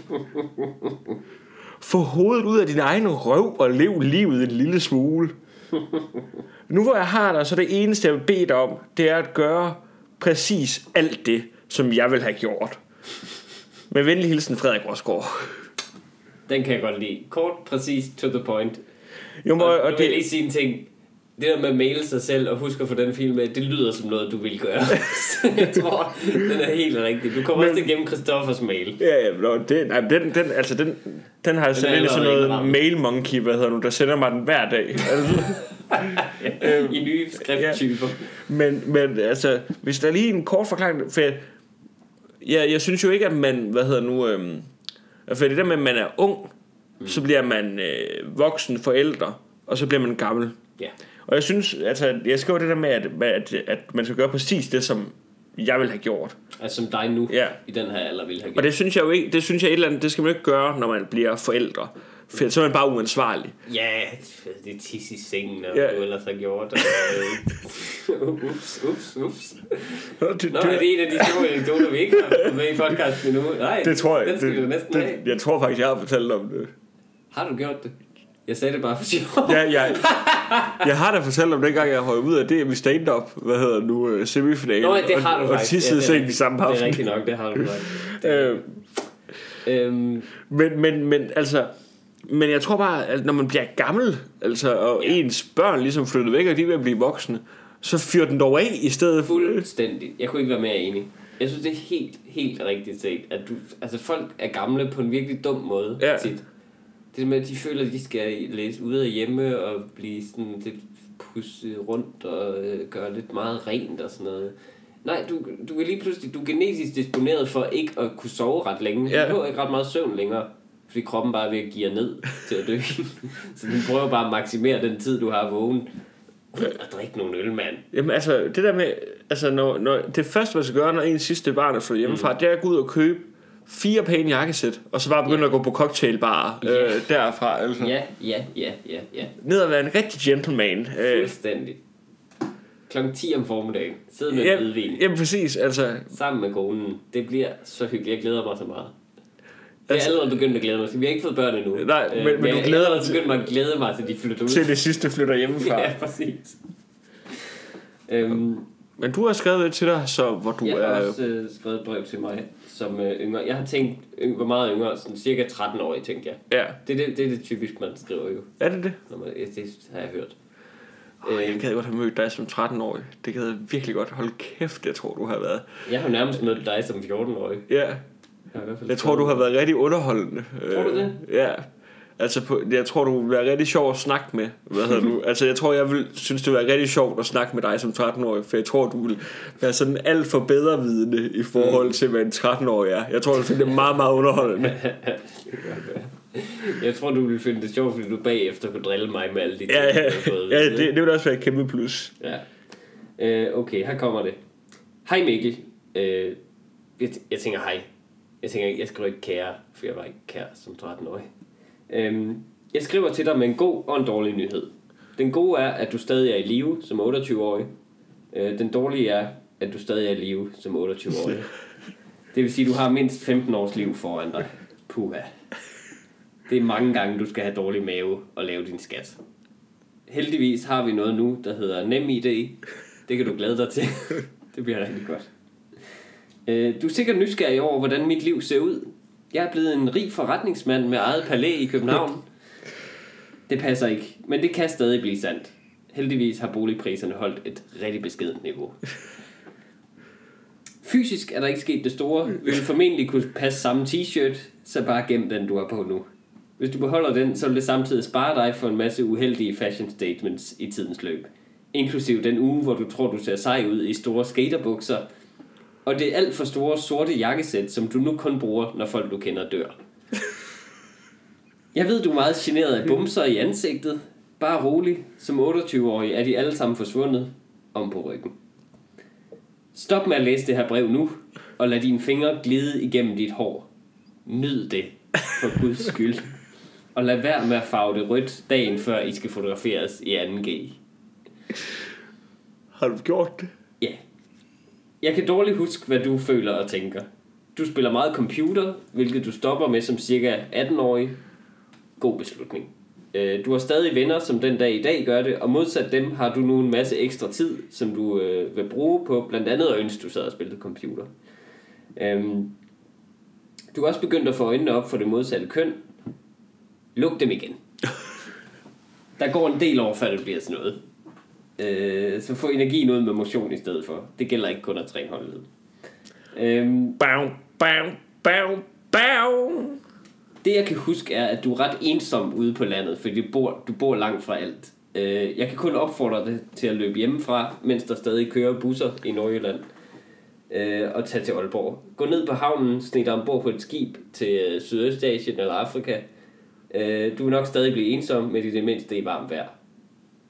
Få hovedet ud af din egen røv og lev livet en lille smule. Nu hvor jeg har dig, så det eneste jeg vil bede dig om, det er at gøre præcis alt det, som jeg vil have gjort. Med venlig hilsen, Frederik Rosgaard. Den kan jeg godt lide. Kort, præcis, to the point. Jo, Og, og, og og nu vil det, lige sige en ting. Det der med at maile sig selv og huske at få den film med, det lyder som noget, du vil gøre. Så jeg tror, den er helt rigtig. Du kommer Men- også gemme Christoffers mail. Ja, ja, det, nej, den, den, altså den, den har jeg sendt ind i sådan noget mail monkey, hvad hedder nu, der sender mig den hver dag. Altså, I nye skrifttyper. men, men altså, hvis der er lige en kort forklaring, for jeg, jeg, jeg synes jo ikke, at man, hvad hedder nu, øhm, for det der med, at man er ung, mm. så bliver man øh, voksen forældre, og så bliver man gammel. Ja. Og jeg synes, altså, jeg skriver det der med, at, at, at man skal gøre præcis det, som jeg vil have gjort. Altså som dig nu, Ja. i den her alder, ville have Og gjort. det synes jeg jo ikke, det synes jeg et eller andet, det skal man ikke gøre, når man bliver forældre. For så er man bare uansvarlig. Ja, det er tis i sengen, og Ja. du ellers har gjort. Og, øh, ups, ups, ups. Det, Nå, er det en af de store anekdoter, vi ikke har med i podcasten endnu? Nej, det tror jeg. den skal det, du næsten det, have. Jeg tror faktisk, jeg har fortalt om det. Har du gjort det? Jeg sagde det bare for sjov. Ja, jeg, jeg har da fortalt om dengang, jeg røg ud af det med stand-up, hvad hedder nu, øh, semifinalen. Nå, ja, det har du og, og faktisk. tissede det er ja, i rigtigt. samme Det er aften. rigtigt nok, det har du nok. Øh, Øhm, men, men, men altså, men jeg tror bare, at når man bliver gammel, altså, og Ja. ja. ens børn ligesom flyttet væk, og de er ved at blive voksne, så fyr den dog af i stedet fuldstændig. Jeg kunne ikke være mere enig. Jeg synes, det er helt, helt rigtigt set, at du, altså folk er gamle på en virkelig dum måde Ja. tit. Det med, at de føler, at de skal læse ud af hjemme og blive sådan lidt pusse rundt og øh, gøre lidt meget rent og sådan noget. Nej, du, du er lige pludselig du er genetisk disponeret for ikke at kunne sove ret længe. Ja. Du har ikke ret meget søvn længere, fordi kroppen bare er ved at give ned til at dø. så du prøver bare at maksimere den tid, du har vågen. Og drikke nogle øl, mand. Jamen altså, det der med, altså når, når det første man skal gøre, når ens sidste barn er flyttet hjemmefra, mm. det er at gå ud og købe fire pæne jakkesæt, og så bare begynde at gå på cocktailbar øh, Ja. derfra. Altså. Ja, ja, ja, ja, ja. Ned og være en rigtig gentleman. Øh, Fuldstændig. Klokken 10 om formiddagen. Sidde med ja, en hvidvin. jamen præcis, altså, Sammen med konen. Det bliver så hyggeligt. Jeg glæder mig så meget. Jeg er Altså- allerede begyndt at glæde mig. Vi har ikke fået børn endnu. Nej, Øh, men- men jeg du er glæder dig til- begyndt mig at glæde mig til, de flytter ud. til det sidste flytter hjemmefra. Ja, præcis. Øhm, Men du har skrevet lidt til dig, så hvor du jeg har er... også øh, skrevet et brev til mig som øh, yngre. Jeg har tænkt, yng, hvor meget yngre, sådan cirka 13 år, tænkte jeg. Ja, Det er det, det, er det typisk, man skriver jo. er det det? Når man, det, det har jeg hørt. Oh, jeg Øh, gad godt have mødt dig som 13-årig. Det gad jeg virkelig godt. Hold kæft, jeg tror, du har været. jeg har nærmest mødt dig som 14-årig. Ja, Jeg, jeg tror, du har været rigtig underholdende. Tror du Øh, det? Ja. Altså, på, jeg tror, du vil være rigtig sjov at snakke med. Hvad hedder du? Altså, jeg tror, jeg vil synes, det vil være rigtig sjovt at snakke med dig som 13-årig, for jeg tror, du vil være sådan alt for bedrevidende i forhold til, hvad en 13-årig er. Jeg tror, du finder det meget, meget underholdende. Jeg tror, du ville finde det sjovt, fordi du bagefter kunne drille mig med alle de ting, Ja, ja, fået ja det, det vil også være et kæmpe plus. Ja. Øh, okay, her kommer det. Hej Mikkel. Øh, jeg, jeg tænker hej. Jeg tænker ikke, jeg skriver ikke kære, for jeg var ikke kær som 13-årig. Øhm, jeg skriver til dig med en god og en dårlig nyhed. Den gode er, at du stadig er i live som 28-årig. Øh, den dårlige er, at du stadig er i live som 28-årig. Det vil sige, at du har mindst 15 års liv foran dig. Puha. Det er mange gange, du skal have dårlig mave og lave din skat. Heldigvis har vi noget nu, der hedder NemID. Det kan du glæde dig til. det bliver rigtig godt. Øh, Du er sikkert nysgerrig over, hvordan mit liv ser ud. Jeg er blevet en rig forretningsmand med eget palæ i København. Det passer ikke, men det kan stadig blive sandt. Heldigvis har boligpriserne holdt et rigtig beskedent niveau. Fysisk er der ikke sket det store. Vi vil formentlig kunne passe samme t-shirt, så bare gem den, du har på nu. Hvis du beholder den, så vil det samtidig spare dig for en masse uheldige fashion statements i tidens løb. Inklusiv den uge, hvor du tror, du ser sej ud i store skaterbukser, og det er alt for store sorte jakkesæt, som du nu kun bruger, når folk du kender dør. Jeg ved, du er meget generet af bumser i ansigtet. Bare rolig. Som 28-årig er de alle sammen forsvundet om på ryggen. Stop med at læse det her brev nu, og lad dine fingre glide igennem dit hår. Nyd det, for guds skyld. Og lad være med at farve det rødt dagen før I skal fotograferes i 2G. Har du gjort det? Jeg kan dårligt huske, hvad du føler og tænker. Du spiller meget computer, hvilket du stopper med som cirka 18-årig. God beslutning. Øh, Du har stadig venner, som den dag i dag gør det, og modsat dem har du nu en masse ekstra tid, som du øh, vil bruge på blandt andet at ønske, du sad og spillede computer. Øhm, Du er også begyndt at få øjnene op for det modsatte køn. Luk dem igen. Der går en del over, før det bliver sådan noget. Øh, så få energien ud med motion i stedet for. Det gælder ikke kun at træne holdet. Øhm, Bam, bam, bam, bam. det jeg kan huske er, at du er ret ensom ude på landet, fordi du bor, du bor langt fra alt. Øh, jeg kan kun opfordre dig til at løbe hjemmefra, mens der stadig kører busser i Nordjylland. Øh, og tage til Aalborg. Gå ned på havnen, snit dig ombord på et skib til øh, Sydøstasien eller Afrika. Øh, du vil nok stadig blive ensom, men i det mindste i varmt vejr.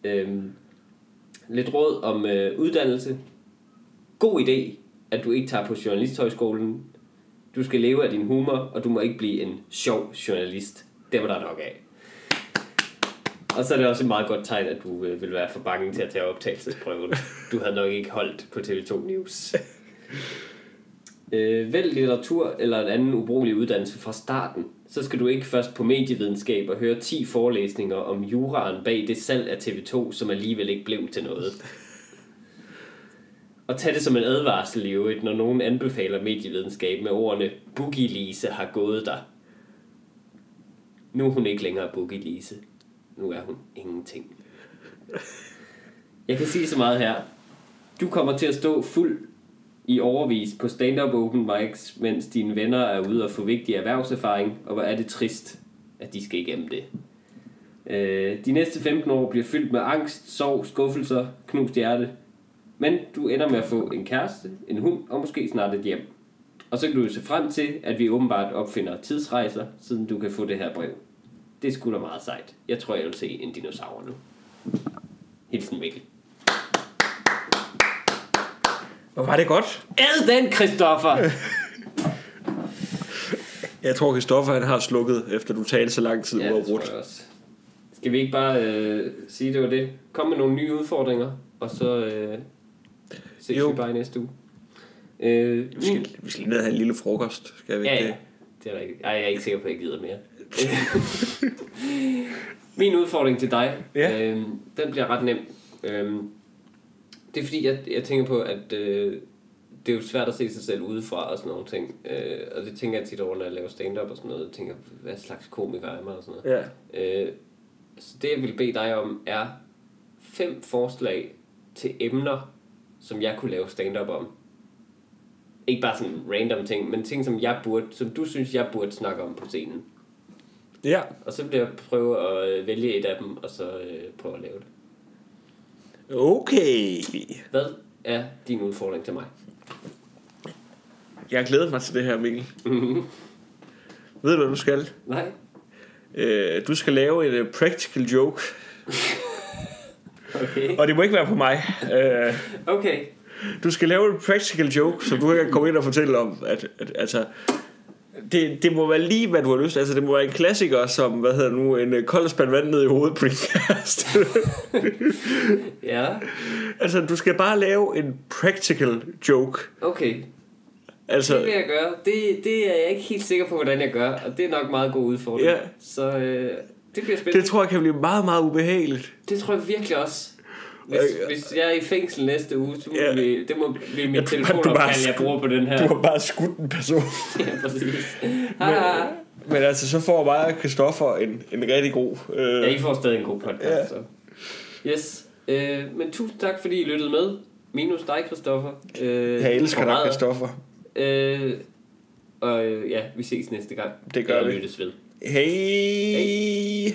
Øh, lidt råd om øh, uddannelse. God idé, at du ikke tager på journalisthøjskolen. Du skal leve af din humor, og du må ikke blive en sjov journalist. Det var der nok af. Og så er det også et meget godt tegn, at du øh, vil være for bange til at tage optagelsesprøven. Du havde nok ikke holdt på TV2 News. Øh, vælg litteratur eller en anden ubrugelig uddannelse fra starten. Så skal du ikke først på medievidenskab og høre 10 forelæsninger om juraen bag det salg af TV2, som alligevel ikke blev til noget. Og tag det som en advarsel i øvrigt, når nogen anbefaler medievidenskab med ordene Boogie Lise har gået der. Nu er hun ikke længere Boogie Lise. Nu er hun ingenting. Jeg kan sige så meget her. Du kommer til at stå fuld i overvis på stand-up open mics, mens dine venner er ude og få vigtig erhvervserfaring, og hvor er det trist, at de skal igennem det. Øh, de næste 15 år bliver fyldt med angst, sorg, skuffelser, knust hjerte. Men du ender med at få en kæreste, en hund og måske snart et hjem. Og så kan du jo se frem til, at vi åbenbart opfinder tidsrejser, siden du kan få det her brev. Det skulle sgu da meget sejt. Jeg tror, jeg vil se en dinosaur nu. Hilsen Mikkel. Hvor var det godt. Ad den, Christoffer! Jeg tror, Christoffer han har slukket, efter du talte så lang tid ja, jeg også. Skal vi ikke bare øh, sige, det var det? Kom med nogle nye udfordringer, og så øh, ses Jo. vi bare i næste uge. Øh, Vi skal, vi skal lige ned og have en lille frokost, skal vi Ja, ikke ja. det? Det er rigtigt. Ej, jeg er ikke sikker på, at jeg gider mere. Min udfordring til dig, Ja. øhm, den bliver ret nem. Øhm, det er fordi, jeg, jeg tænker på, at øh, det er jo svært at se sig selv udefra og sådan nogle ting. Øh, og det tænker jeg tit over, når jeg laver stand-up og sådan noget. Jeg tænker, hvad slags komiker er mig og sådan noget. Ja. Øh, så det, jeg vil bede dig om, er fem forslag til emner, som jeg kunne lave stand-up om. Ikke bare sådan random ting, men ting, som jeg burde, som du synes, jeg burde snakke om på scenen. Ja. Og så vil jeg prøve at vælge et af dem, og så øh, prøve at lave det. Okay. Hvad er din udfordring til mig? Jeg glæder mig til det her, Mikkel. Ved du, hvad du skal? Nej? Øh, du skal lave en uh, practical joke, Okay. og det må ikke være på mig. Øh, Okay. du skal lave en practical joke, som du kan komme ind og fortælle om. At, at, altså, det, det må være lige, hvad du har lyst. Altså, det må være en klassiker, som, hvad hedder nu, en uh, kold spand vand ned i hovedet kæreste. Ja. altså, du skal bare lave en practical joke. Okay. Altså, Det vil jeg gøre. Det, det er jeg ikke helt sikker på, hvordan jeg gør, og det er nok meget god udfordring. Ja. Så øh, det bliver spændende. det tror jeg kan blive meget, meget ubehageligt. Det tror jeg virkelig også. Hvis, Øh, hvis jeg er i fængsel næste uge, så må vi, det må blive mit Ja, telefonopkald, jeg bruger på den her. Du har bare skudt en person. ja, præcis. Ah, Men altså, så får mig og Christoffer en, en rigtig god... Øh, ja, I får stadig en god podcast. Ja. Så. Yes. Øh, men tusind tak, fordi I lyttede med. Minus dig, Christoffer. Øh, jeg elsker dig. Christoffer. Øh, og øh, ja, vi ses næste gang. Det gør vi. lyttes ved. Hej. Hej.